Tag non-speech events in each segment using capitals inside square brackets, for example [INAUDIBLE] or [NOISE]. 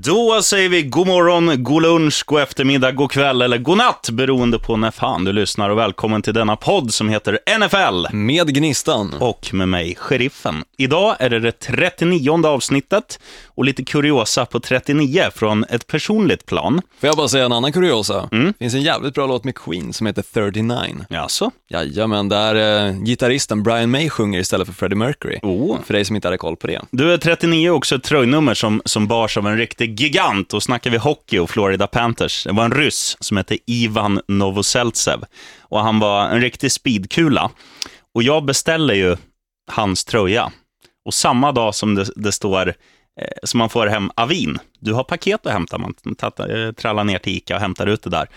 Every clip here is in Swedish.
Då säger vi god morgon, god lunch, god eftermiddag, god kväll eller god natt beroende på när fan du lyssnar och välkommen till denna podd som heter NFL. Med Gnistan. Och med mig, Sheriffen. Idag är det det 39 avsnittet och lite kuriosa på 39 från ett personligt plan. Får jag bara säga en annan kuriosa? Mm. finns en jävligt bra låt med Queen som heter 39. Jaså? Jajamän, där eh, gitarristen Brian May sjunger istället för Freddie Mercury. Oh. För dig som inte hade koll på det. Du, är 39 också ett tröjnummer som, som bars av en riktig gigant. då snackar vi hockey och Florida Panthers. Det var en ryss som hette Ivan Novoseltsev. Och han var en riktig speedkula. Och jag beställer ju hans tröja. Och samma dag som det, det står eh, som man får hem Avin. Du har paket att hämta, man eh, trallar ner till Ica och hämtar ut det där.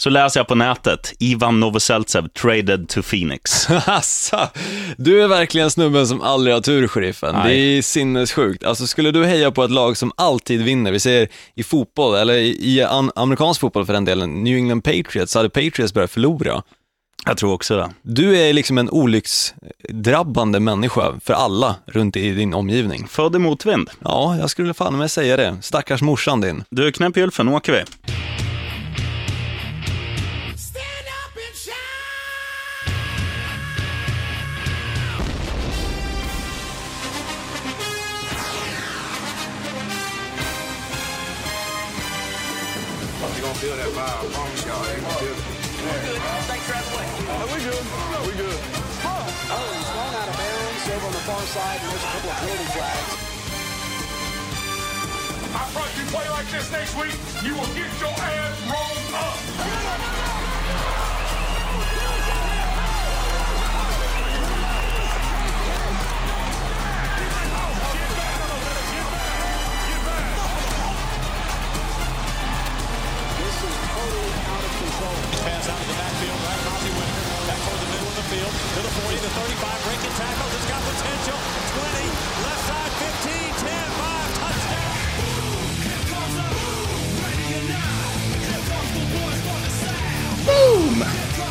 Så läser jag på nätet, Ivan Novoseltsev traded to Phoenix. [LAUGHS] Du är verkligen snubben som aldrig har tur, sheriffen. Nej. Det är sinnessjukt. Alltså, skulle du heja på ett lag som alltid vinner, vi säger i fotboll, eller i amerikansk fotboll för den delen, New England Patriots, så hade Patriots börjat förlora. Jag tror också det. Du är liksom en olycksdrabbande människa för alla runt i din omgivning. Född i motvind. Ja, jag skulle fan med säga det. Stackars morsan din. Du, knäpp gylfen, nu åker vi. side, and there's a couple of penalty flags. I promise you play like this next week, you will get your ass rolled up.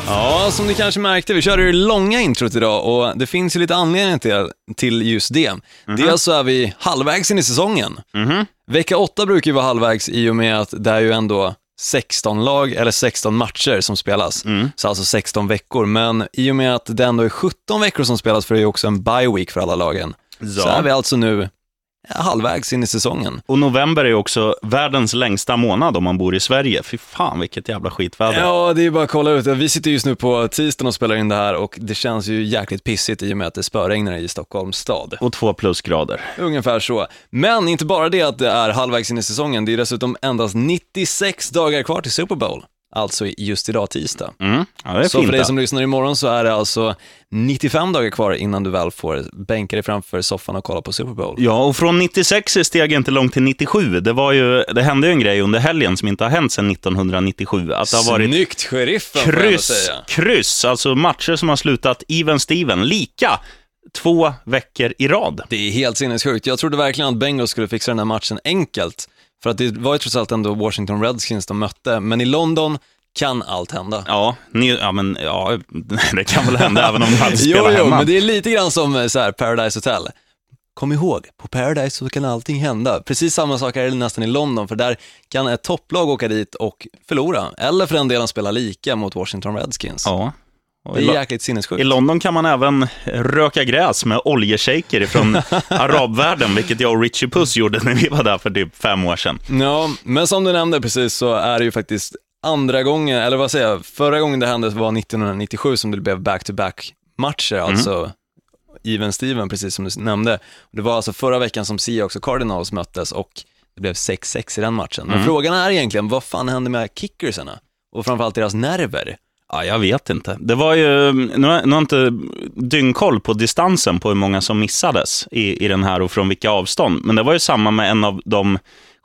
Ja, som ni kanske märkte, vi körde det långa introt idag och det finns ju lite anledningar till, till just det. Mm -hmm. Dels så är vi halvvägs in i säsongen. Mm -hmm. Vecka 8 brukar ju vara halvvägs i och med att det är ju ändå 16 lag, eller 16 matcher som spelas. Mm. Så alltså 16 veckor. Men i och med att det ändå är 17 veckor som spelas, för det är också en bye week för alla lagen, ja. så är vi alltså nu halvvägs in i säsongen. Och november är också världens längsta månad om man bor i Sverige. Fy fan vilket jävla skitväder. Ja, det är bara att kolla ut. Vi sitter just nu på tisdagen och spelar in det här och det känns ju jäkligt pissigt i och med att det spöregnar i Stockholms stad. Och två plusgrader. Ungefär så. Men inte bara det att det är halvvägs in i säsongen, det är dessutom endast 96 dagar kvar till Super Bowl. Alltså just idag tisdag. Mm. Ja, så för dig som lyssnar imorgon så är det alltså 95 dagar kvar innan du väl får bänka dig framför soffan och kolla på Super Bowl. Ja, och från 96 är steget inte långt till 97. Det, var ju, det hände ju en grej under helgen som inte har hänt sedan 1997. Att det har varit Snyggt, sheriffen, kryss, kryss, alltså matcher som har slutat even-steven, lika två veckor i rad. Det är helt sinnessjukt. Jag trodde verkligen att Bengals skulle fixa den här matchen enkelt. För att det var ju trots allt ändå Washington Redskins de mötte, men i London kan allt hända. Ja, ni, ja, men, ja [LAUGHS] det kan väl hända även om de hade [LAUGHS] spelat jo, jo, hemma. men det är lite grann som eh, så här, Paradise Hotel. Kom ihåg, på Paradise så kan allting hända. Precis samma sak är det nästan i London, för där kan ett topplag åka dit och förlora. Eller för den delen spela lika mot Washington Redskins. Ja. Det är jäkligt sinnessjukt. I London kan man även röka gräs med oljeshejker från [LAUGHS] arabvärlden, vilket jag och Richie Puss gjorde när vi var där för typ fem år sedan. Ja, men som du nämnde precis så är det ju faktiskt andra gången, eller vad säger jag, förra gången det hände var 1997 som det blev back-to-back matcher, mm. alltså even Steven, precis som du nämnde. Det var alltså förra veckan som Seahawks och Cardinals möttes och det blev 6-6 i den matchen. Men mm. frågan är egentligen, vad fan hände med kickersarna? Och framförallt deras nerver? Ja, jag vet inte. Det var ju, nu har jag inte dyngkoll på distansen på hur många som missades i, i den här och från vilka avstånd. Men det var ju samma med en av de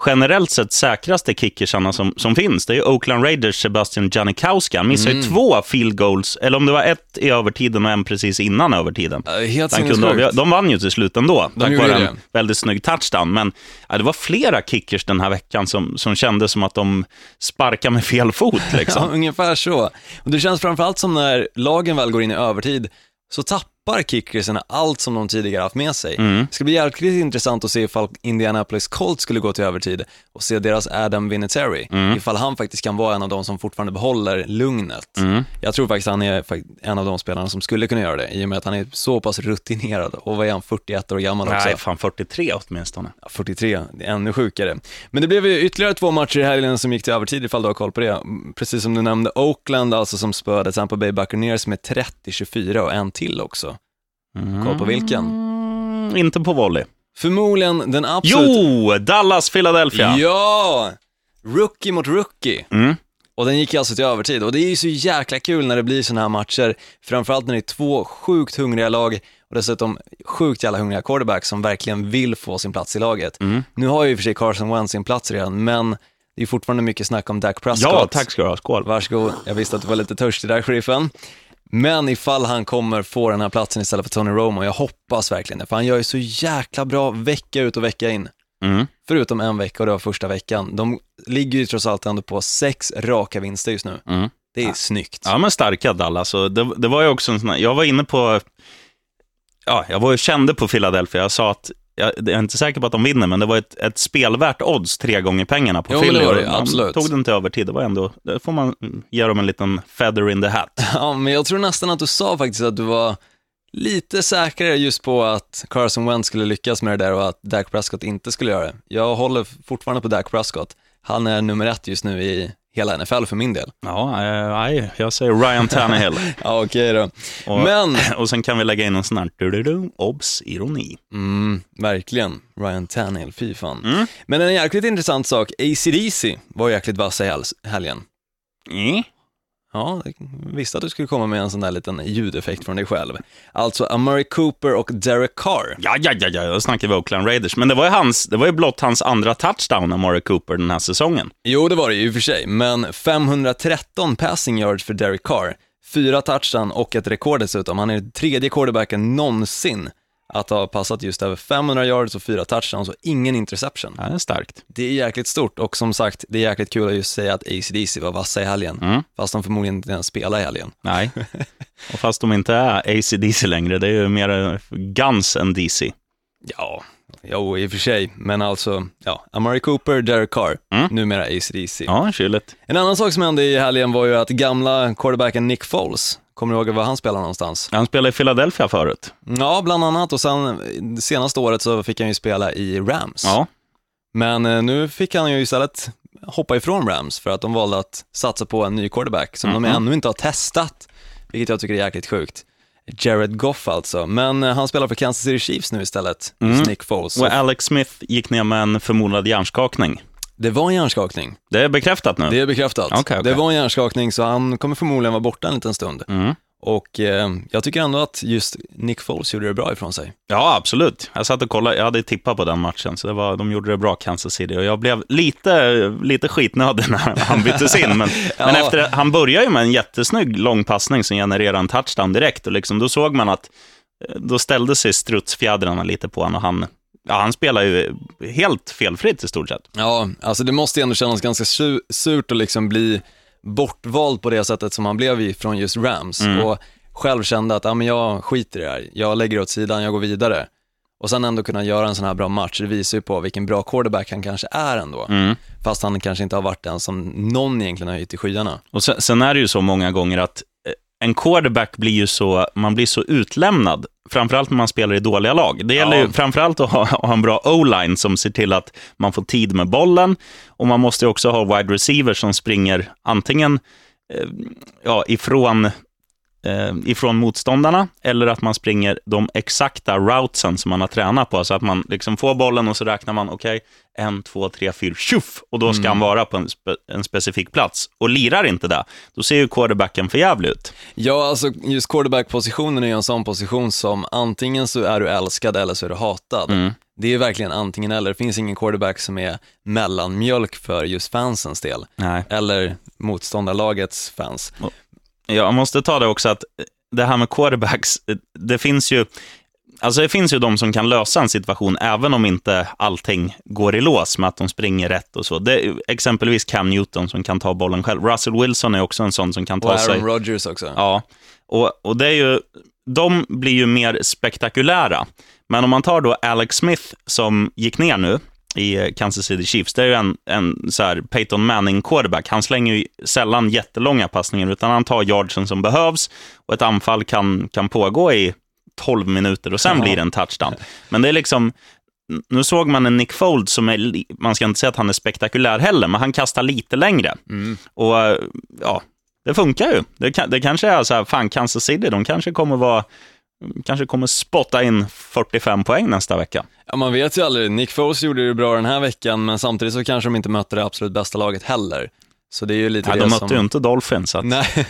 generellt sett säkraste kickersarna som, som finns. Det är Oakland Raiders Sebastian Janikowski. Han missade mm. två field goals, eller om det var ett i övertiden och en precis innan övertiden. Uh, helt kunde, De vann ju till slut ändå, de tack vare en väldigt snygg touchdown. Men ja, det var flera kickers den här veckan som, som kändes som att de sparkade med fel fot. Liksom. [LAUGHS] ja, ungefär så. Och det känns framförallt som när lagen väl går in i övertid, så tappar tappar kickersen allt som de tidigare haft med sig. Mm. Det ska bli jäkligt intressant att se ifall Indianapolis Colts skulle gå till övertid och se deras Adam Vinatieri, Mm. ifall han faktiskt kan vara en av de som fortfarande behåller lugnet. Mm. Jag tror faktiskt han är en av de spelarna som skulle kunna göra det, i och med att han är så pass rutinerad och vad är han, 41 år gammal också? Nej, fan 43 åtminstone. Ja, 43, det är ännu sjukare. Men det blev ju ytterligare två matcher i helgen som gick till övertid ifall du har koll på det. Mm, Precis som du nämnde, Oakland alltså som spöade Tampa Bay Buccaneers med 30-24 och en till också. Koll på vilken? Mm, inte på volley. Förmodligen den absolut... Jo, Dallas, Philadelphia. Ja! Rookie mot rookie. Mm. Och den gick alltså till övertid och det är ju så jäkla kul när det blir sådana här matcher, framförallt när det är två sjukt hungriga lag och dessutom sjukt jävla hungriga quarterbacks som verkligen vill få sin plats i laget. Mm. Nu har ju i och för sig Carson Wentz sin plats redan, men det är fortfarande mycket snack om Dak Prescott. Ja, tack ska du ha. Skål. Varsågod, jag visste att du var lite törstig där, sheriffen. Men ifall han kommer få den här platsen istället för Tony Romo, jag hoppas verkligen det, för han gör ju så jäkla bra vecka ut och vecka in. Mm. Förutom en vecka och det var första veckan. De ligger ju trots allt ändå på sex raka vinster just nu. Mm. Det är snyggt. Ja, men starka Dallas. Och det, det var ju också en sån här, jag var inne på, ja, jag var ju kände på Philadelphia. Jag sa att, jag, jag är inte säker på att de vinner, men det var ett, ett spelvärt odds, tre gånger pengarna på Jo, Philly. det var absolut. tog den till övertid, det var ändå, det får man ge dem en liten feather in the hat. [LAUGHS] Ja, men jag tror nästan att du sa faktiskt att du var lite säkrare just på att Carson Wentz skulle lyckas med det där och att Dak Prescott inte skulle göra det. Jag håller fortfarande på Dak Prescott. Han är nummer ett just nu i hela NFL för min del. Ja, eh, nej, jag säger Ryan Tannehill. [LAUGHS] Ja, okej då. Och, Men, [CLEARS THROAT] och sen kan vi lägga in en sån här, du-du-du, obs, ironi. mm, verkligen, Ryan Tannehill, fy fan. Mm. Men en jäkligt intressant sak, AC/DC var jäkligt vassa i hel- helgen. Mm. Ja, visste att du skulle komma med en sån där liten ljudeffekt från dig själv. Alltså Amari Cooper och Derek Carr. Ja, ja, ja, ja, då snackar vi Oakland Raiders. Men det var ju, hans, det var ju blott hans andra touchdown, Amari Cooper, den här säsongen. Jo, det var det ju i och för sig, men 513 passing yards för Derek Carr, fyra touchdown och ett rekord dessutom. Han är tredje quarterbacken någonsin att ha passat just över 500 yards och fyra touchdowns och ingen interception. Ja, det är starkt. Det är jäkligt stort och som sagt, det är jäkligt kul att just säga att ACDC var vassa i helgen, Mm. fast de förmodligen inte ens spelar i helgen. Nej. [LAUGHS] Och fast de inte är AC/DC längre, det är ju mer Guns än DC. Ja, jo i och för sig, men alltså, ja, Amari Cooper, Derek Carr, Mm. numera ACDC. Ja, kyligt. En annan sak som hände i helgen var ju att gamla quarterbacken Nick Foles, kommer du ihåg var han spelar någonstans? Han spelade i Philadelphia förut. Ja, bland annat och sen det senaste året så fick han ju spela i Rams. Ja. Men eh, nu fick han ju istället hoppa ifrån Rams för att de valde att satsa på en ny quarterback som de Mhm. ännu inte har testat, vilket jag tycker är jäkligt sjukt. Jared Goff alltså, men eh, han spelar för Kansas City Chiefs nu istället, Mm. Nick Foles. Och Alex Smith gick ner med en förmodad hjärnskakning. Det var en hjärnskakning, Det är bekräftat nu. det är bekräftat. Okej, okej. Det var en hjärnskakning så han kommer förmodligen vara borta en liten stund. Mm. Och eh, jag tycker ändå att just Nick Foles gjorde det bra ifrån sig. Ja, absolut. Jag satt och kollade, jag hade tippat på den matchen, så det var, de gjorde det bra, Kansas City. Och jag blev lite, lite skitnödig när han byttes in. Men, [LAUGHS] Ja. men efter, han började ju med en jättesnygg lång passning som genererade en touchdown direkt. Och liksom, då såg man att, eh, då ställde sig strutsfjädrarna lite på honom och han, ja, han spelar ju helt felfritt i stort sett. Ja, alltså det måste ju ändå kännas ganska su- surt att liksom bli bortvald på det sättet som han blev från just Rams och själv kände att ja, men jag skiter i det här, jag lägger det åt sidan, jag går vidare. Och sen ändå kunna göra en sån här bra match, det visar ju på vilken bra quarterback han kanske är ändå. Fast han kanske inte har varit den som någon egentligen har höjt i skyarna. Och sen, sen är det ju så många gånger att eh, en quarterback blir ju så, man blir så utlämnad, framförallt när man spelar i dåliga lag. Det gäller Ja. framförallt att ha, [LAUGHS] att ha en bra o-line som ser till att man får tid med bollen och man måste ju också ha wide receivers som springer antingen eh, ja, ifrån, ifrån motståndarna eller att man springer de exakta routesen som man har tränat på. Så att man liksom får bollen och så räknar man, okej, en, två, tre, fyra, tjoff! Och då ska han vara på en, spe, en specifik plats. Och lirar inte det, då ser ju quarterbacken för jävligt ut. Ja, alltså just quarterback-positionen är ju en sån position som antingen så är du älskad eller så är du hatad. Mm. Det är verkligen antingen eller. Det finns ingen quarterback som är mellanmjölk för just fansens del. Nej. Eller motståndarlagets fans. Jag måste ta det också att det här med quarterbacks, det finns ju, alltså det finns ju de som kan lösa en situation även om inte allting går i lås med att de springer rätt och så. Det är exempelvis Cam Newton som kan ta bollen själv. Russell Wilson är också en sån som kan ta Och sig... Aaron Rodgers också. Ja, Och, och det är ju, de blir ju mer spektakulära. Men om man tar då Alex Smith som gick ner nu i Kansas City Chiefs, det är ju en, en så här Peyton Manning quarterback. Han slänger ju sällan jättelånga passningar, utan han tar yardsen som behövs och ett anfall kan, kan pågå i 12 minuter och sen Ja. blir det en touchdown. Men det är liksom, nu såg man en Nick Fold som är, man ska inte säga att han är spektakulär heller, men han kastar lite längre. Och eh, ja, det funkar ju. Det, det kanske är så här, fan Kansas City, de kanske kommer vara kanske kommer spotta in 45 poäng nästa vecka. Ja, man vet ju aldrig. Nick Foles gjorde det bra den här veckan, men samtidigt så kanske de inte mötte det absolut bästa laget heller. Så det är ju lite Nej, det de som... mötte ju inte Dolphins. Så att... Nej, [LAUGHS]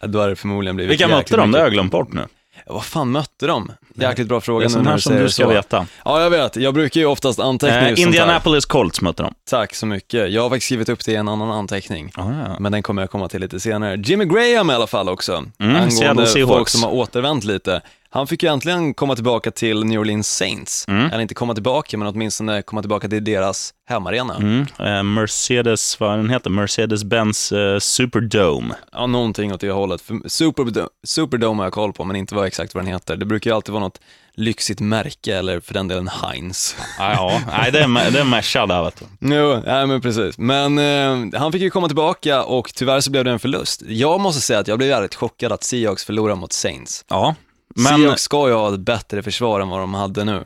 då hade det förmodligen blivit Vilka mötte de? Det har jag glömt bort nu. Vad fan mötte de? Jäkligt bra Det fråga är nu sånt när här som du det ska så. veta. Ja, jag vet. Jag brukar ju oftast anteckna Eh. Indianapolis Colts mötte de. Tack så mycket. Jag har faktiskt skrivit upp det i en annan anteckning. Ah, ja. Men den kommer jag komma till lite senare. Jimmy Graham i alla fall också, Mm, angående folk som har återvänt lite. Han fick ju äntligen komma tillbaka till New Orleans Saints. Mm. Eller inte komma tillbaka, men åtminstone komma tillbaka till deras hemmaarena. Mm. Eh, Mercedes, vad den heter, Mercedes-Benz eh, Superdome. Ja, någonting åt det hållet. För Superdome, Superdome har jag koll på, men inte vad exakt vad den heter. Det brukar ju alltid vara något lyxigt märke, eller för den delen Heinz. [LAUGHS] Ah, ja, nej, det är, det är Merca där, vet du. Jo, nej men precis. Men eh, han fick ju komma tillbaka och tyvärr så blev det en förlust. Jag måste säga att jag blev jävligt chockad att Seahawks förlorade mot Saints. Ja, men, Seahawks ska ju ha ett bättre försvar än vad de hade nu.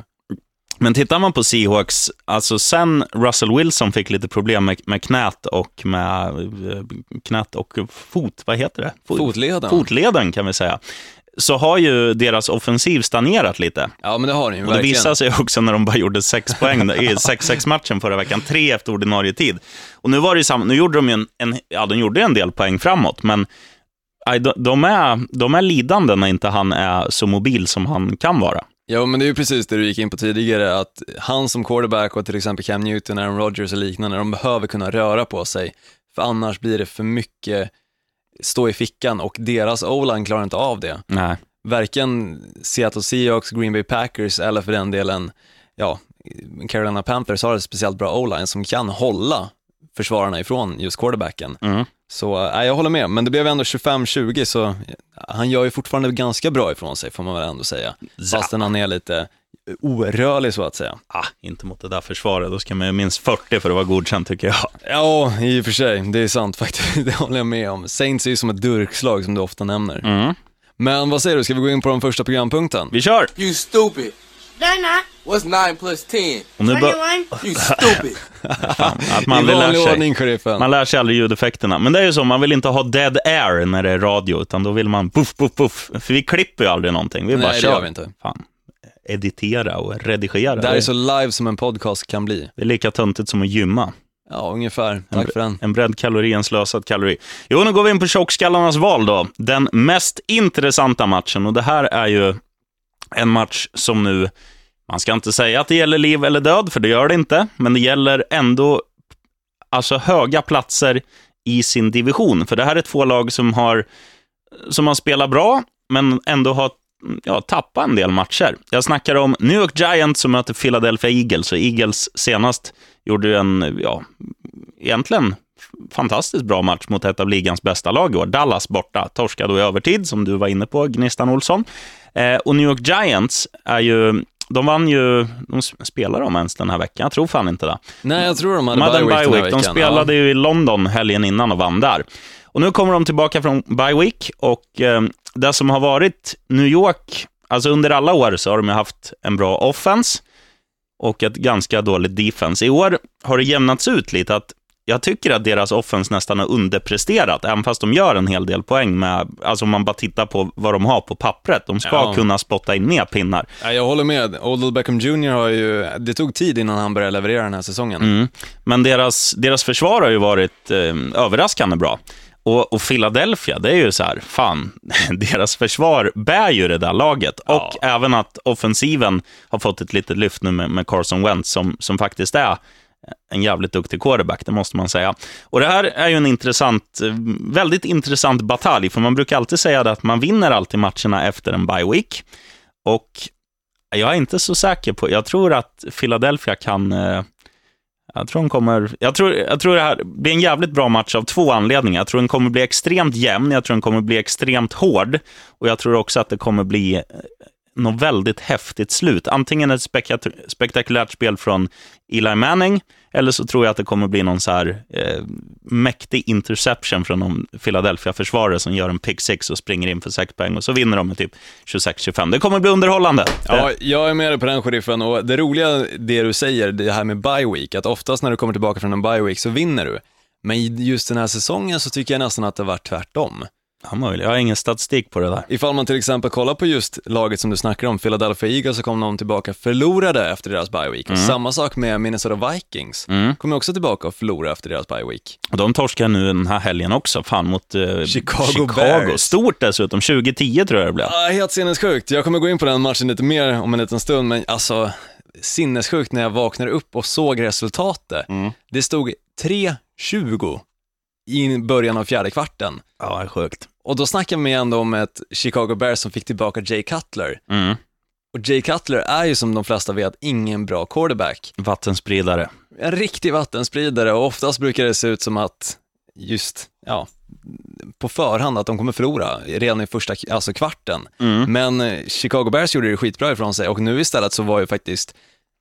men tittar man på Seahawks, alltså sen Russell Wilson fick lite problem med, med knät och med eh, knät och fot, vad heter det? Fot- Fotleden. Fotleden kan vi säga. Så har ju deras offensiv stagnerat lite. Ja, men det har ni ju Och det verkligen. visade sig också när de bara gjorde sex [LAUGHS] poäng i 6-6-matchen förra veckan, tre efter ordinarie tid. Och nu var det ju samma, nu gjorde de ju en, en, ja, de gjorde en del poäng framåt, men de, de, är, de är lidande när inte han är så mobil som han kan vara. Ja, men det är ju precis det du gick in på tidigare, att han som quarterback och till exempel Cam Newton, Aaron Rodgers och liknande, de behöver kunna röra på sig, för annars blir det för mycket stå i fickan och deras o-line klarar inte av det. Nej. Varken Seattle Seahawks, Green Bay Packers eller för den delen, ja, Carolina Panthers har ett speciellt bra o-line som kan hålla försvararna ifrån just quarterbacken. Mm. Så äh, jag håller med, men det blev ändå 25-20 så han gör ju fortfarande ganska bra ifrån sig får man väl ändå säga. Fastän han är lite orörlig så att säga. Ah, inte mot det där försvaret, då ska man ju minst 40 för att vara godkänd tycker jag. Ja, i och för sig, det är sant [LAUGHS] faktiskt, det håller jag med om. Saints är ju som ett durkslag som du ofta nämner. Mm. Men vad säger du, ska vi gå in på den första programpunkten? Vi kör! You stupid. They're not. What's 9 plus 10? Och nu bör, 21. [LAUGHS] You stupid. att I man lär vanlig sig. ordning, sheriffen. Man lär sig aldrig ljudeffekterna. Men det är ju så, man vill inte ha dead air när det är radio, utan då vill man puff, puff, puff. För vi klipper ju aldrig någonting. Vi Nej, bara det kör. gör vi inte. Fan. Editera och redigera. Det här är så live som en podcast kan bli. det är lika töntigt som att gymma. Ja, ungefär. Tack för den. En bredd kalori, en slösad kalori. Jo, nu går vi in på tjockskallarnas val då. Den mest intressanta matchen, och det här är ju en match som nu, man ska inte säga att det gäller liv eller död, för det gör det inte, men det gäller ändå alltså höga platser i sin division. För det här är två lag som har, som har spelat bra, men ändå har ja, tappat en del matcher. Jag snackar om New York Giants som möter Philadelphia Eagles, och Eagles senast gjorde ju en, ja, egentligen fantastiskt bra match mot ett av ligans bästa lag i år. Dallas borta, torskade i övertid, som du var inne på, Gnistan Olsson. Eh, och New York Giants är ju, de vann ju, de spelar de ens den här veckan? Jag tror fan inte det. Nej, jag tror de hade, De hade bye week den här week. De spelade ju i London helgen innan och vann där. Och nu kommer de tillbaka från bye week och eh, det som har varit New York, alltså under alla år så har de ju haft en bra offense och ett ganska dåligt defense. I år har det jämnats ut lite att jag tycker att deras offense nästan har underpresterat, även fast de gör en hel del poäng med, alltså om man bara tittar på vad de har på pappret. De ska Ja. kunna spotta in mer pinnar. Ja, jag håller med. Odell Beckham Jr har ju, det tog tid innan han började leverera den här säsongen. Mm. Men deras, deras försvar har ju varit eh, överraskande bra. Och, och Philadelphia, det är ju så här, fan, [LAUGHS] deras försvar bär ju det där laget. Och även att offensiven har fått ett litet lyft nu med, med Carson Wentz, som, som faktiskt är en jävligt duktig quarterback, det måste man säga. Och det här är ju en intressant, eh, väldigt intressant batalj, för man brukar alltid säga att man vinner alltid matcherna efter en bye week. Och jag är inte så säker på, jag tror att Philadelphia kan, eh, Jag tror, de kommer, jag, tror, jag tror det här blir en jävligt bra match av två anledningar. Jag tror den kommer bli extremt jämn, jag tror den kommer bli extremt hård och jag tror också att det kommer bli eh, något väldigt häftigt slut. Antingen ett spektak spektakulärt spel från Eli Manning, eller så tror jag att det kommer bli någon så här eh, mäktig interception från någon Philadelphia-försvarare som gör en pick six och springer in för sex poäng och så vinner de med typ 26-25. Det kommer bli underhållande. Ja, jag är med dig på den sheriffen och det roliga, det du säger, det här med bye week, att oftast när du kommer tillbaka från en bye week så vinner du. Men just den här säsongen så tycker jag nästan att det har varit tvärtom. Ja, möjligt. Jag har ingen statistik på det där. Ifall man till exempel kollar på just laget som du snackar om, Philadelphia Eagles, så kom de tillbaka förlorade efter deras bye week. Och samma sak med Minnesota Vikings, Mm. kommer också tillbaka och förlora efter deras bye week. Och de torskar nu den här helgen också, fan mot eh, Chicago Bears. Stort dessutom, 2010 tror jag det blev. Ja, helt sinnessjukt. Jag kommer gå in på den matchen lite mer om en liten stund, men alltså sinnessjukt när jag vaknade upp och såg resultatet. Det stod 3-20 i början av fjärde kvarten. Ja, det är sjukt. Och då snackar vi ändå om ett Chicago Bears som fick tillbaka Jay Cutler. Mm. Och Jay Cutler är ju som de flesta vet ingen bra quarterback. Vattenspridare. En riktig vattenspridare och oftast brukar det se ut som att just, ja, på förhand att de kommer förlora redan i första alltså kvarten. Men eh, Chicago Bears gjorde det skitbra ifrån sig och nu istället så var ju faktiskt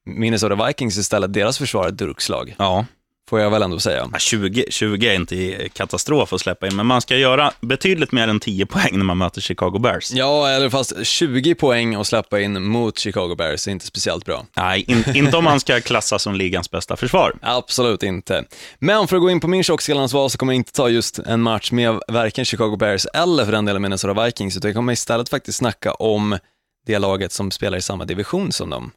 Minnesota Vikings istället deras försvar ett durkslag, Ja. Får jag väl ändå säga. Ja, 20, 20 är inte katastrof att släppa in, men man ska göra betydligt mer än 10 poäng när man möter Chicago Bears. Ja, eller fast 20 poäng att släppa in mot Chicago Bears är inte speciellt bra. Nej, in, inte om man ska klassas som ligans bästa försvar. [LAUGHS] Absolut inte. Men för att gå in på min tjockskallarnas val så kommer jag inte ta just en match med varken Chicago Bears eller för den delen Minnesota Vikings, utan jag kommer istället faktiskt snacka om det laget som spelar i samma division som dem.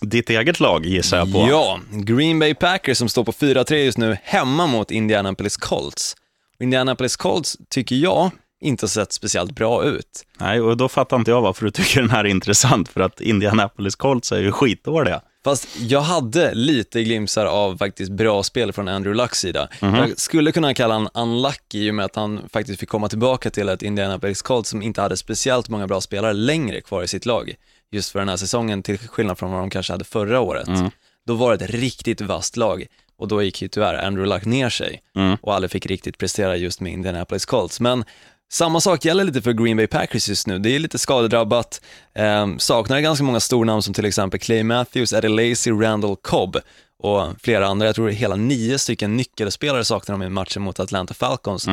Ditt eget lag gissar jag på. Ja, Green Bay Packers som står på 4-3 just nu hemma mot Indianapolis Colts. Indianapolis Colts tycker jag inte har sett speciellt bra ut. Nej, och då fattar inte jag varför du tycker den här är intressant, för att Indianapolis Colts är ju skitdåliga. Fast jag hade lite glimsar av faktiskt bra spel från Andrew Lucks sida. Jag skulle kunna kalla han unlucky i och med att han faktiskt fick komma tillbaka till ett Indianapolis Colts som inte hade speciellt många bra spelare längre kvar i sitt lag. Just för den här säsongen, till skillnad från vad de kanske hade förra året. Då var det ett riktigt vasst lag och då gick ju tyvärr Andrew Luck ner sig och aldrig fick riktigt prestera just med Indianapolis Colts. Men samma sak gäller lite för Green Bay Packers just nu. Det är lite skadedrabbat, eh, saknar ganska många stornamn som till exempel Clay Matthews, Eddie Lacy, Randall Cobb och flera andra. Jag tror hela nio stycken nyckelspelare saknar de i matchen mot Atlanta Falcons.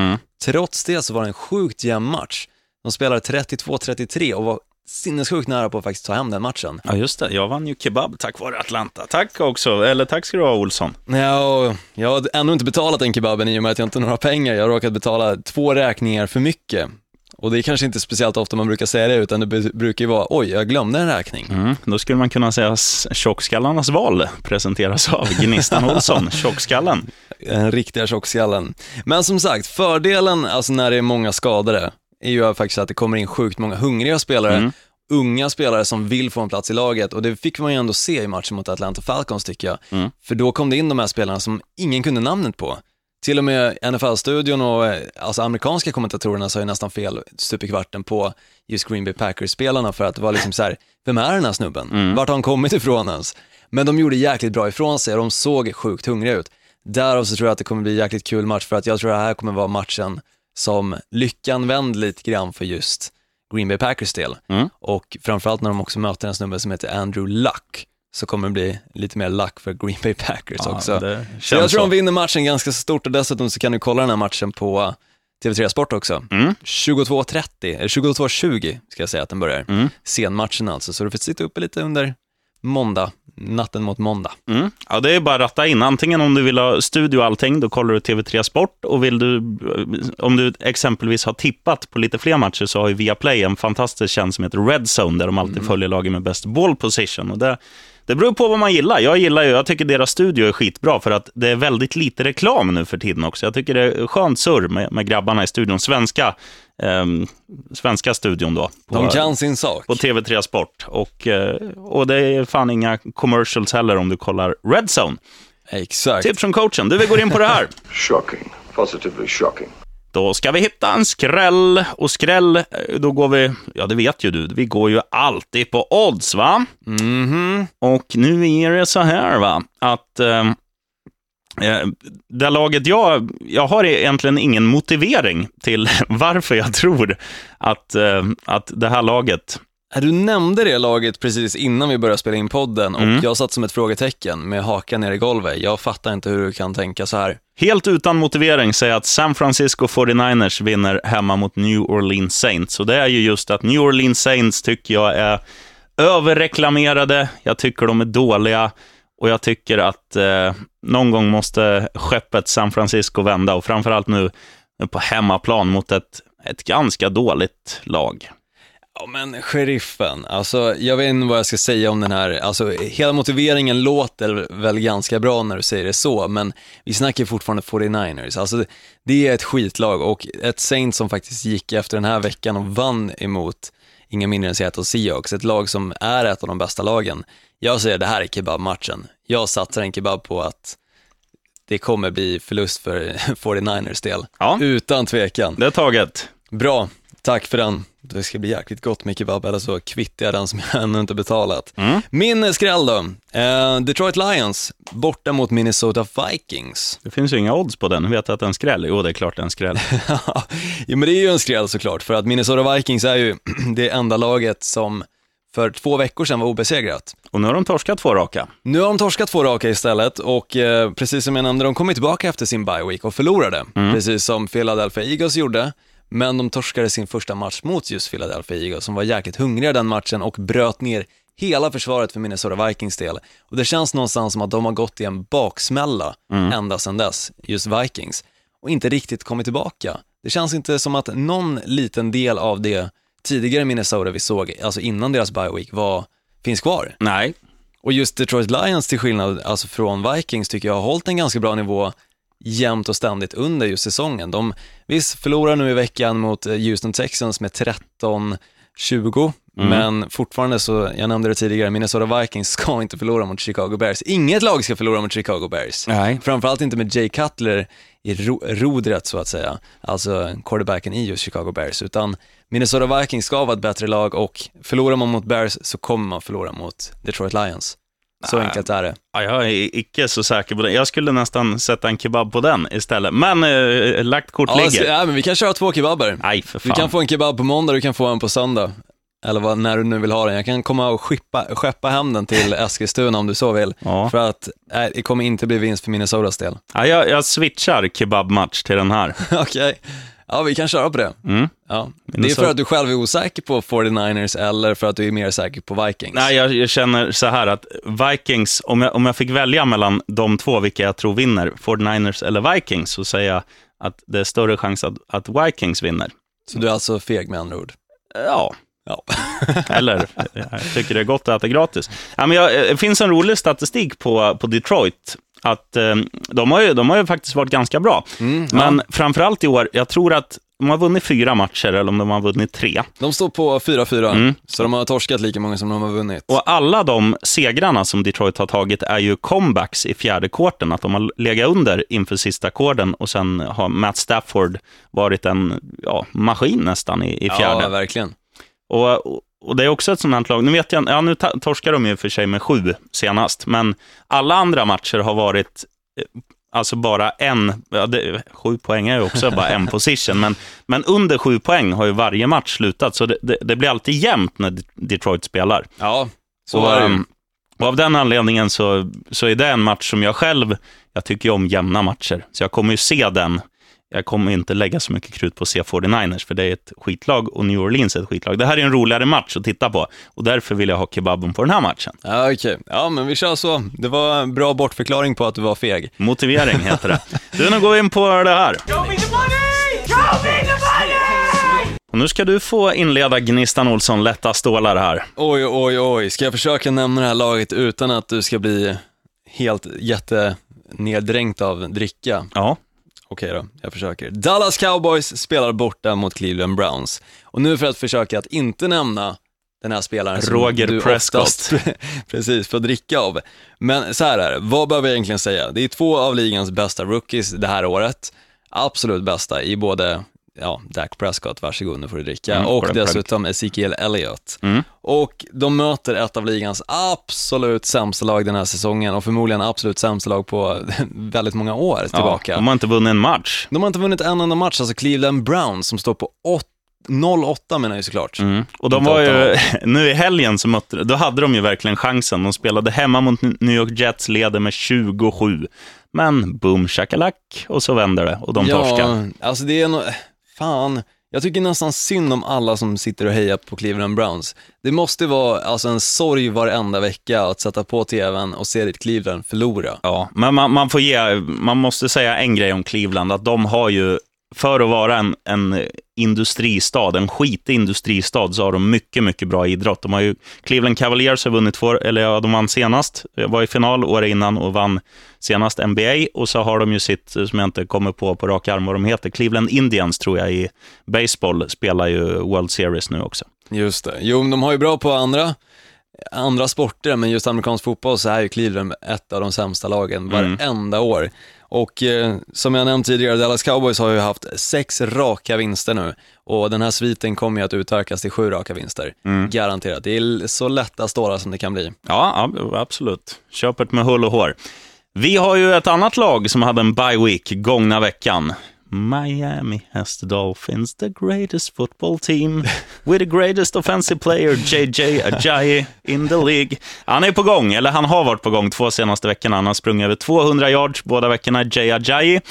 Trots det så var det en sjukt jämn match. De spelade 32-33 och var sinnessjukt nära på att faktiskt ta hem den matchen. Ja, just det. Jag vann ju kebab tack vare Atlanta. Tack också, eller tack ska du ha Olsson. Ja, jag har ännu inte betalat den kebaben i och med att jag inte har några pengar. Jag har råkat betala två räkningar för mycket. Och det är kanske inte speciellt ofta man brukar säga det, utan det brukar ju vara oj, jag glömde en räkning. Mm, då skulle man kunna säga tjockskallarnas val presenteras av Gnistan Olsson, [LAUGHS] tjockskallen. Den riktiga tjockskallen. Men som sagt, fördelen, alltså när det är många skadade, är ju faktiskt att det kommer in sjukt många hungriga spelare, unga spelare som vill få en plats i laget och det fick man ju ändå se i matchen mot Atlanta Falcons tycker jag. För då kom det in de här spelarna som ingen kunde namnet på. Till och med NFL-studion och eh, alltså amerikanska kommentatorerna sa ju nästan fel stup i kvarten på just Green Bay Packers-spelarna för att det var liksom så här, [LAUGHS] vem är den här snubben? Vart har han kommit ifrån ens? Men de gjorde jäkligt bra ifrån sig och de såg sjukt hungriga ut. Därav så tror jag att det kommer bli en jäkligt kul match för att jag tror att det här kommer vara matchen som lyckan vänder lite grann för just Green Bay Packers del. Och framförallt när de också möter en snubbe som heter Andrew Luck så kommer det bli lite mer luck för Green Bay Packers Ja, också. Så jag tror så. de vinner matchen ganska stort och dessutom så kan du kolla den här matchen på TV3 Sport också. Mm. 22.30, eller 22.20 ska jag säga att den börjar. Mm. Senmatchen alltså, så du får sitta uppe lite under måndag, natten mot måndag. Mm. Ja, det är bara att ratta in. Antingen om du vill ha studio och allting, då kollar du TV3 Sport. Och vill du, om du exempelvis har tippat på lite fler matcher så har ju Viaplay en fantastisk tjänst som heter Red Zone, där de alltid följer lagen med best ball position. Och det, det beror på vad man gillar. Jag gillar ju, jag tycker deras studio är skitbra för att det är väldigt lite reklam nu för tiden också. Jag tycker det är skönt surr med, med grabbarna i studion. Svenska, svenska studion då. På, De kan sin sak. på TV3 Sport. Och, eh, och det är fan inga commercials heller om du kollar Red Zone. Exakt. Tips från coachen. Du, vi går in på det här. [LAUGHS] Shocking. Positively shocking. Då ska vi hitta en skräll. Och skräll, eh, då går vi, ja det vet ju du, vi går ju alltid på odds va? Mhm. Och nu är det så här va, att Eh, det laget jag, jag har egentligen ingen motivering till [LAUGHS] varför jag tror att, eh, att det här laget Du nämnde det laget precis innan vi började spela in podden och Mm. jag satt som ett frågetecken med hakan ner i golvet. Jag fattar inte hur du kan tänka så här. Helt utan motivering säger att San Francisco 49ers vinner hemma mot New Orleans Saints. Och det är ju just att New Orleans Saints tycker jag är överreklamerade, jag tycker de är dåliga och jag tycker att eh, någon gång måste skeppet San Francisco vända och framförallt nu på hemmaplan mot ett, ett ganska dåligt lag. Ja men sheriffen, alltså jag vet inte vad jag ska säga om den här, alltså hela motiveringen låter väl ganska bra när du säger det så, men vi snackar fortfarande 49ers, alltså det är ett skitlag och ett Saints som faktiskt gick efter den här veckan och vann emot inga mindre än Seattle Seahawks, ett lag som är ett av de bästa lagen. Jag säger det här är kebabmatchen, jag satsar en kebab på att det kommer bli förlust för [LAUGHS] 49ers del, Ja. utan tvekan. Det är taget. Bra, tack för den. Det ska bli jäkligt gott med kebab, eller så kvittar jag den som [LAUGHS] jag ännu inte betalat. Min skräll då, eh, Detroit Lions, borta mot Minnesota Vikings. Det finns ju inga odds på den. Vet du att det är en skräll? Jo, det är klart det är en skräll. [LAUGHS] ja men det är ju en skräll såklart, för att Minnesota Vikings är ju [CLEARS THROAT] det enda laget som för två veckor sedan var obesegrat. Och nu har de torskat två raka. Nu har de torskat två raka istället och eh, precis som jag nämnde, de kommer tillbaka efter sin bye week och förlorade, precis som Philadelphia Eagles gjorde. Men de torskade sin första match mot just Philadelphia Eagles som var jäkligt hungriga den matchen och bröt ner hela försvaret för Minnesota Vikings del. Och det känns någonstans som att de har gått i en baksmälla ända sedan dess, just Vikings, och inte riktigt kommit tillbaka. Det känns inte som att någon liten del av det tidigare Minnesota vi såg, alltså innan deras bye week, var, finns kvar. Nej. Och just Detroit Lions till skillnad alltså från Vikings tycker jag har hållit en ganska bra nivå jämt och ständigt under just säsongen. De visst förlorar nu i veckan mot eh, Houston Texans med 13-20, men fortfarande så, jag nämnde det tidigare, Minnesota Vikings [LAUGHS] ska inte förlora mot Chicago Bears. Inget lag ska förlora mot Chicago Bears. Nej. Framförallt inte med Jay Cutler i ro rodret så att säga, alltså quarterbacken i just Chicago Bears, utan Minnesota Vikings ska vara ett bättre lag och förlorar man mot Bears så kommer man förlora mot Detroit Lions. Så Nej. enkelt är det. Ja, jag är icke så säker på det. Jag skulle nästan sätta en kebab på den istället. Men eh, lagt kort Ja, så, ligger. ja, men vi kan köra två kebaber. Nej, för Du fan. kan få en kebab på måndag, du kan få en på söndag. Eller vad, när du nu vill ha den. Jag kan komma och skippa, skeppa hem den till [LAUGHS] Eskilstuna om du så vill. Ja. För att nej, det kommer inte bli vinst för Minnesotas del. Ja, jag, jag switchar kebabmatch till den här. [LAUGHS] Okej, ja vi kan köra på det. Mm. Ja. Det är för att du själv är osäker på 49ers eller för att du är mer säker på Vikings? Nej, jag, jag känner så här att Vikings, om jag, om jag fick välja mellan de två, vilka jag tror vinner, 49ers eller Vikings, så säger jag att det är större chans att, att Vikings vinner. Så du är alltså feg med andra ord? Ja, Ja. [LAUGHS] eller jag tycker det är gott att äta gratis. Ja, men jag, det finns en rolig statistik på, på Detroit. Att eh, de, har ju, de har ju faktiskt varit ganska bra. Men framförallt i år, jag tror att de har vunnit fyra matcher, eller om de har vunnit tre. De står på 4-4, Mm. så de har torskat lika många som de har vunnit. Och alla de segrarna som Detroit har tagit är ju comebacks i fjärde kvarten. Att de har legat under inför sista kvarten och sen har Matt Stafford varit en ja, maskin nästan i, i fjärde. Ja, verkligen. Och, och- det är också ett sånt här lag, nu vet jag, ja nu torskar de ju för sig med sju senast, men alla andra matcher har varit eh, alltså bara en, ja, det, sju poäng är ju också bara en position, men, men under sju poäng har ju varje match slutat, så det, det, det blir alltid jämnt när De- Detroit spelar. Ja, så och, är det ju. ehm, och av den anledningen så, så är det en match som jag själv, jag tycker ju om jämna matcher, så jag kommer ju se den. Jag kommer inte lägga så mycket krut på att se 49ers, för det är ett skitlag och New Orleans är ett skitlag. Det här är en roligare match att titta på och därför vill jag ha kebaben på den här matchen. Ja, okej. Ja, men vi kör så. Det var en bra bortförklaring på att du var feg. Motivering heter det. Du, nu går vi in på det här. Show me the money! Show me the money! Och nu ska du få inleda Gnistan Olsson, lätta stålar här. Oj, oj, oj. Ska jag försöka nämna det här laget utan att du ska bli helt jätteneddränkt av dricka? Ja, Okej då, jag försöker. Dallas Cowboys spelar borta mot Cleveland Browns. Och nu för att försöka att inte nämna den här spelaren Roger som du Prescott. oftast, [LAUGHS] precis, får dricka av. Men så här är det, vad behöver jag egentligen säga? Det är två av ligans bästa rookies det här året. Absolut bästa i både ja, Dak Prescott, varsågod nu får du dricka. Mm, och dessutom Ezekiel Elliott. Mm. Och de möter ett av ligans absolut sämsta lag den här säsongen och förmodligen absolut sämsta lag på [LAUGHS] väldigt många år tillbaka. Ja, de har inte vunnit en match. De har inte vunnit en enda match, alltså Cleveland Browns som står på 8 0-8 menar jag ju såklart. Mm. Och de var ju, [LAUGHS] nu i helgen så mötte, då hade de ju verkligen chansen. De spelade hemma mot New York Jets, leder med 27. Men boom shakalak och så vänder det och de torskar. Ja, alltså det är nog, fan, jag tycker nästan synd om alla som sitter och hejar på Cleveland Browns. Det måste vara alltså en sorg varenda vecka att sätta på tvn och se ditt Cleveland förlora. Ja, men man, man får ge, man måste säga en grej om Cleveland, att de har ju, för att vara en, en industristad, en skitig industristad, så har de mycket, mycket bra idrott. De har ju, Cleveland Cavaliers har vunnit två, eller ja, de vann senast, var i final året innan och vann senast NBA, och så har de ju sitt, som jag inte kommer på på rak arm vad de heter, Cleveland Indians tror jag i baseball, spelar ju World Series nu också. Just det. Jo, men de har ju bra på andra, andra sporter, men just amerikansk fotboll så är ju Cleveland ett av de sämsta lagen varenda år. Och eh, som jag nämnt tidigare, Dallas Cowboys har ju haft sex raka vinster nu och den här sviten kommer ju att utökas till sju raka vinster. Garanterat. Det är så lätta stålar som det kan bli. Ja, ab- absolut. Köpet med hull och hår. Vi har ju ett annat lag som hade en bye week gångna veckan. Miami has the Dolphins, the greatest football team with the greatest offensive player, JJ Ajayi in the League. Han är på gång, eller han har varit på gång två senaste veckorna. Han har sprungit över 200 yards båda veckorna, Jay Ajayi.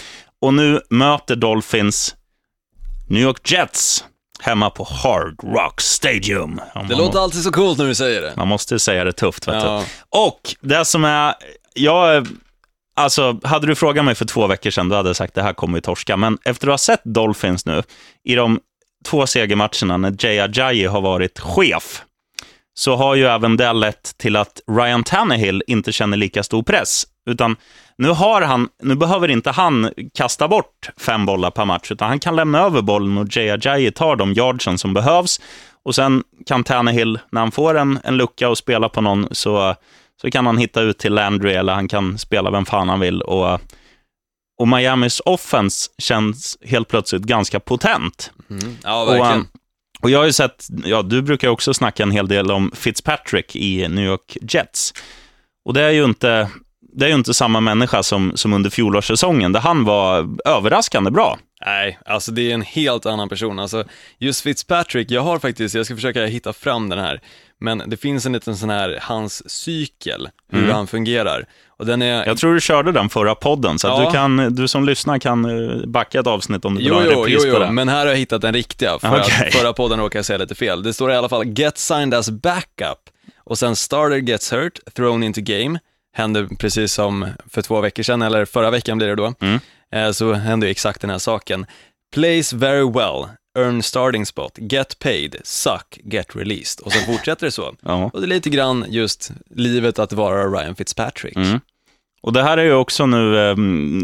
Och nu möter Dolphins New York Jets hemma på Hard Rock Stadium. Det låter alltid så coolt när du säger det. Man måste säga det tufft, vet Ja. du. Och det som är, jag, alltså, hade du frågat mig för två veckor sedan, då hade jag sagt det här kommer vi torska. Men efter att ha sett Dolphins nu, i de två segermatcherna när Jay Ajayi har varit chef, så har ju även det lett till att Ryan Tannehill inte känner lika stor press. Utan nu, har han, nu behöver inte han kasta bort fem bollar per match, utan han kan lämna över bollen och Jay Ajayi tar de yardsen som behövs. Och sen kan Tannehill, när han får en, en lucka och spela på någon, så, så kan han hitta ut till Landry eller han kan spela vem fan han vill. Och, och Miamis offense känns helt plötsligt ganska potent. Ja, Och, verkligen. um, och jag har ju sett, ja, du brukar också snacka en hel del om Fitzpatrick i New York Jets. Och det är ju inte, det är ju inte samma människa som, som under fjolårssäsongen, där han var överraskande bra. Nej, alltså det är en helt annan person. Alltså, just Fitzpatrick, jag har faktiskt, jag ska försöka hitta fram den här, men det finns en liten sån här, hans cykel, hur han fungerar. Och den är... Jag tror du körde den förra podden, så Ja. du, kan, du som lyssnar kan eh, backa ett avsnitt om du vill Jo, ha en jo, jo, repris på jo, det. men här har jag hittat den riktiga, för Okej. att förra podden råkade jag säga lite fel. Det står i alla fall “Get signed as backup” och sen “Starter gets hurt, thrown into game”. Hände precis som för två veckor sedan, eller förra veckan blir det då. Mm. Eh, Så hände ju exakt den här saken. “Plays very well, earn starting spot, get paid, suck, get released” och sen [LAUGHS] fortsätter det så. Ja. Och det är lite grann just livet att vara Ryan Fitzpatrick. Mm. Och det här är ju också nu, eh,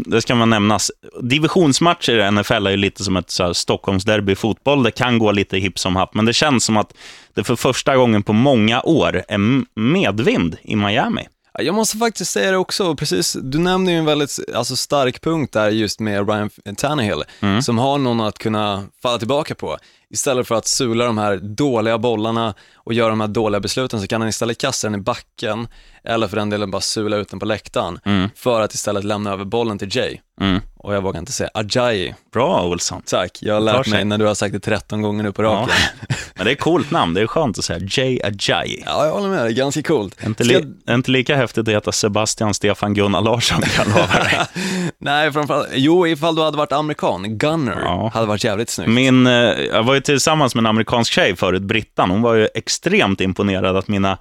det ska man nämnas, divisionsmatcher i NFL är ju lite som ett så Stockholmsderby i fotboll. Det kan gå lite hipp som happ, men det känns som att det för första gången på många år är medvind i Miami. Ja, Jag måste faktiskt säga det också, precis, du nämnde ju en väldigt alltså, stark punkt där just med Ryan Tannehill, som har någon att kunna falla tillbaka på. Istället för att sula de här dåliga bollarna och göra de här dåliga besluten så kan han istället kasta den i backen eller för den delen bara sula ut den på läktaren för att istället lämna över bollen till Jay. Mm. Och jag vågar inte säga Ajayi. Bra, Olsson. Tack, jag har lärt mig när du har sagt det 13 gånger nu på Ja. raken. [LAUGHS] Men det är ett coolt namn, det är skönt att säga Jay Ajayi. Ja, jag håller med dig, ganska coolt. Inte, Ska- li- inte lika häftigt att heta Sebastian Stefan Gunnar Larsson, kan jag lova dig. [LAUGHS] Nej, framförallt, jo, ifall du hade varit amerikan, Gunner, Ja. hade varit jävligt snyggt. Min, eh, jag var ju tillsammans med en amerikansk tjej förut, Brittan. Hon var ju extremt imponerad att mina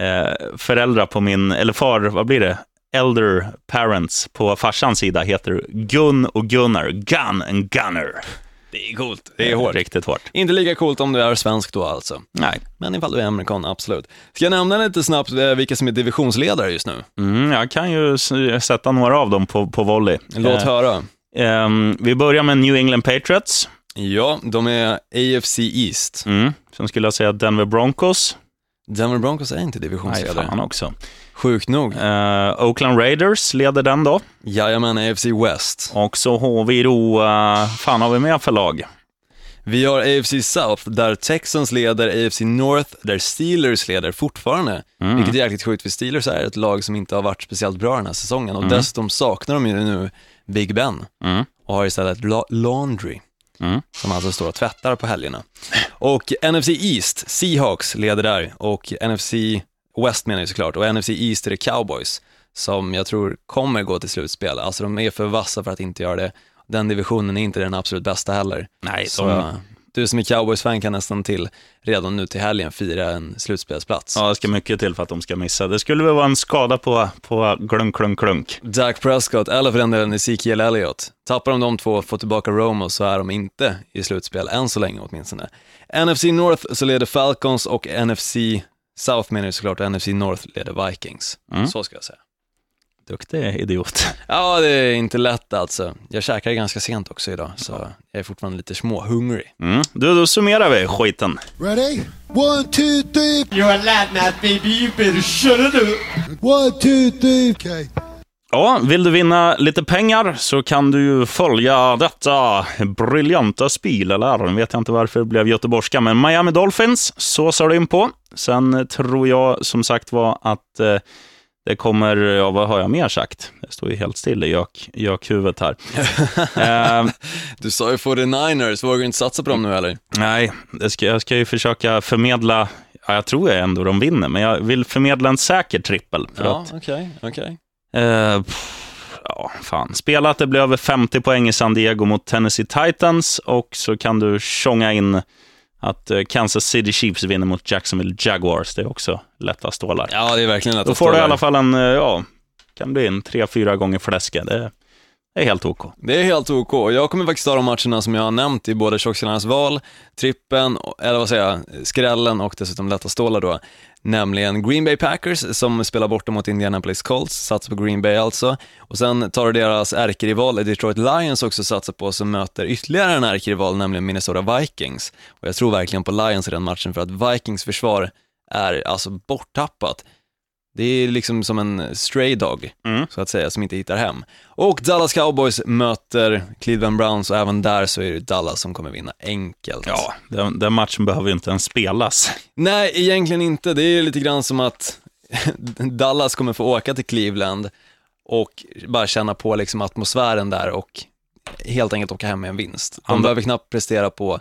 eh, föräldrar på min, eller far, vad blir det? Elder parents på farsans sida heter Gun och Gunnar. Gun and Gunner. Det är coolt. Det är hårt. Riktigt hårt. Inte lika coolt om du är svensk då alltså. Nej. Men ifall du är amerikan, absolut. Ska jag nämna lite snabbt eh, vilka som är divisionsledare just nu? Mm, jag kan ju sätta några av dem på, på volley. Låt Eh, höra. ehm, vi börjar med New England Patriots. Ja, de är AFC East. Mm. Sen skulle jag säga Denver Broncos. Denver Broncos är inte Nej, divisionsledare. fan också. Sjukt nog. Eh, Oakland Raiders leder den då. Jajamän, AFC West. Och så har vi då, uh, fan har vi mer för lag? Vi har AFC South, där Texans leder, AFC North, där Steelers leder fortfarande. Vilket är jäkligt sjukt, för Steelers är ett lag som inte har varit speciellt bra den här säsongen. Och dessutom saknar de ju nu Big Ben. Mm. Och har istället la- Laundry. Mm. Som alltså står och tvättar på helgerna. Och NFC East, Seahawks leder där. Och NFC West menar jag såklart. Och NFC East är det Cowboys. Som jag tror kommer gå till slutspel. Alltså de är för vassa för att inte göra det. Den divisionen är inte den absolut bästa heller. Nej, Så de- du som är Cowboys-fan kan nästan till redan nu till helgen fira en slutspelsplats. Ja, det ska mycket till för att de ska missa. Det skulle väl vara en skada på, på glunk, klunk, klunk. Dak Prescott, eller för den delen Ezekiel Elliott. Tappar de de två och får tillbaka Romo så är de inte i slutspel, än så länge åtminstone. NFC North så leder Falcons och NFC South menar jag såklart, och NFC North leder Vikings. Mm. Så ska jag säga. Duktig idiot. Ja, det är inte lätt alltså. Jag käkade ganska sent också idag, så jag är fortfarande lite småhungrig. Mm. Du, då summerar vi skiten. Ready? One, two, three. You're a lad now, baby. You better shut it up. One, two, three. Okay. Ja, vill du vinna lite pengar så kan du ju följa detta briljanta spel, eller nu vet jag inte varför det blev göteborgska, men Miami Dolphins såsar du in på. Sen tror jag som sagt var att eh, det kommer, ja vad har jag mer sagt? Det står ju helt still i gök, gökhuvudet här. [LAUGHS] eh, Du sa ju 49ers, vågar du inte satsa på dem nu eller? nej, det ska, jag ska ju försöka förmedla, ja, jag tror jag ändå de vinner, men jag vill förmedla en säker trippel. För Ja, okej, okej. Eh, pff, ja, fan. Spela att det blir över 50 poäng i San Diego mot Tennessee Titans och så kan du tjonga in att eh, Kansas City Chiefs vinner mot Jacksonville Jaguars. Det är också lätta stålar. Ja, det är verkligen lätt Då att får du i alla fall en, eh, ja, kan bli en tre, fyra gånger fläska. Det det är helt OK. Det är helt OK. Jag kommer faktiskt ta de matcherna som jag har nämnt i både Tjockskallarnas val, trippen, eller vad säger jag, skrällen och dessutom lätta stålar då. Nämligen Green Bay Packers som spelar borta mot Indianapolis Colts, satsar på Green Bay alltså. Och sen tar du deras ärkerival eh, Detroit Lions också satsar på, som möter ytterligare en ärkerival, nämligen Minnesota Vikings. Och jag tror verkligen på Lions i den matchen för att Vikings försvar är alltså borttappat. Det är liksom som en stray dog, Mm. så att säga, som inte hittar hem. Och Dallas Cowboys möter Cleveland Browns och även där så är det Dallas som kommer vinna enkelt. Ja, den, den matchen behöver ju inte ens spelas. Nej, egentligen inte. Det är lite grann som att [LAUGHS] Dallas kommer få åka till Cleveland och bara känna på liksom atmosfären där och helt enkelt åka hem med en vinst. De behöver knappt prestera på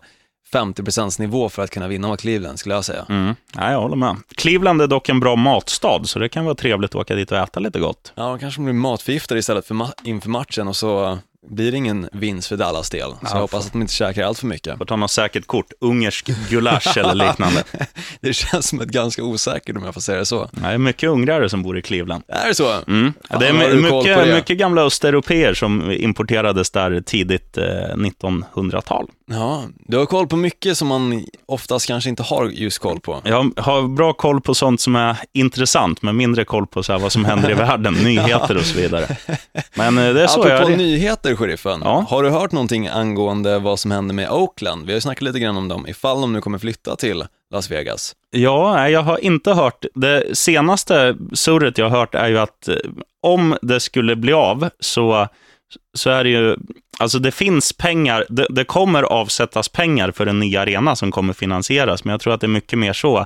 50% nivå för att kunna vinna mot Cleveland, skulle jag säga. Mm. Ja, jag håller med. Cleveland är dock en bra matstad, så det kan vara trevligt att åka dit och äta lite gott. Ja, kanske de blir matförgiftade istället för ma- inför matchen och så blir det ingen vinst för Dallas del. Så jag hoppas att de inte käkar allt för mycket. Får ta något säkert kort, ungersk gulasch eller liknande. [LAUGHS] Det känns som ett ganska osäkert om jag får säga det så. Det är mycket ungrare som bor i Cleveland. Är det så? Mm. Fan, det är mycket, det? mycket gamla östeuropeer som importerades där tidigt eh, 1900-tal. Ja, du har koll på mycket som man oftast kanske inte har just koll på. Jag har bra koll på sånt som är intressant, men mindre koll på så vad som händer i [LAUGHS] världen, nyheter och så vidare. Men eh, det är så Apropå jag... nyheter, sheriffen. Ja. Har du hört någonting angående vad som händer med Oakland? Vi har ju snackat lite grann om dem, ifall de nu kommer flytta till Las Vegas. Ja, jag har inte hört. Det senaste surret jag har hört är ju att eh, om det skulle bli av så, så är det ju, alltså det finns pengar, det, det kommer avsättas pengar för en ny arena som kommer finansieras, men jag tror att det är mycket mer så,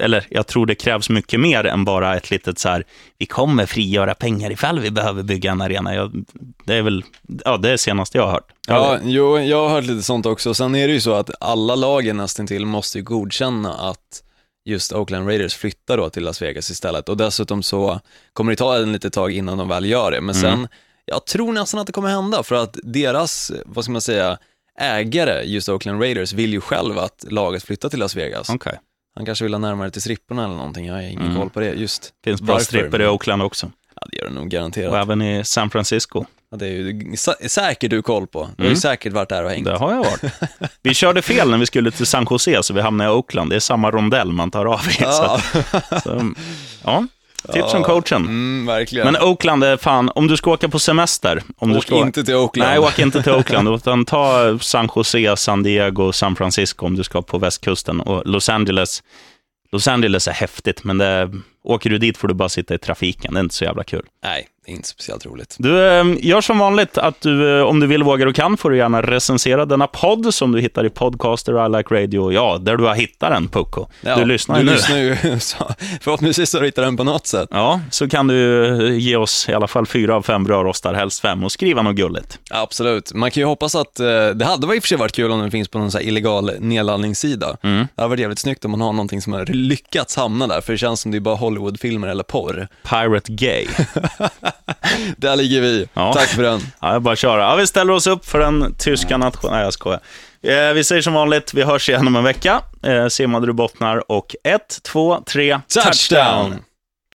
eller jag tror det krävs mycket mer än bara ett litet så här, vi kommer frigöra pengar ifall vi behöver bygga en arena. Jag, det är väl, ja det är det senaste jag har hört. Ja, jo, jag har hört lite sånt också. Sen är det ju så att alla lagen nästan till måste ju godkänna att just Oakland Raiders flyttar då till Las Vegas istället. Och dessutom så kommer det ta en litet tag innan de väl gör det. Men sen, jag tror nästan att det kommer hända för att deras, vad ska man säga, ägare, just Oakland Raiders, vill ju själv att laget flyttar till Las Vegas. Okej. Han kanske vill ha närmare till stripporna eller någonting, jag har ingen koll på det just. Finns bra Varför? stripper i Oakland också. Ja, det gör det nog Och garanterat. även i San Francisco. Ja, det är ju sä- säkert du koll på. Du har ju säkert varit där och hängt. Det har jag varit. Vi körde fel när vi skulle till San Jose, så vi hamnade i Oakland. Det är samma rondell man tar av i. Ja. Så, så, ja, tips från coachen. Mm, verkligen. Men Oakland är fan, om du ska åka på semester. Om du Åk ska, inte till Oakland. Nej, åk inte till Oakland, [LAUGHS] utan ta San Jose, San Diego, San Francisco om du ska på västkusten. Och Los Angeles, Los Angeles är häftigt, men det är Åker du dit får du bara sitta i trafiken. Det är inte så jävla kul. Nej, det är inte speciellt roligt. Du, eh, gör som vanligt att du, eh, om du vill, vågar och kan, får du gärna recensera denna podd som du hittar i Podcaster, I Like Radio, ja, där du har hittat den, Pucko. Ja, du lyssnar ju du nu. Lyssnar ju, [LAUGHS] så förhoppningsvis har du hittat den på något sätt. Ja, så kan du eh, ge oss i alla fall fyra av fem brödrostar, helst fem, och skriva något gulligt. Absolut. Man kan ju hoppas att, det hade i och för sig varit kul om den finns på någon så illegal nedladdningssida. Mm. Det hade varit jävligt snyggt om man har någonting som har lyckats hamna där, för det känns som det är bara Hollywoodfilmer eller porr. [LAUGHS] Pirate Gay. Där ligger vi. Ja. Tack för den. Ja, jag bara köra. Ja, vi ställer oss upp för den tyska nationen... Nej, jag skojar. Eh, vi säger som vanligt, vi hörs igen om en vecka. Eh, simmade du bottnar och ett, två, tre, Touchdown!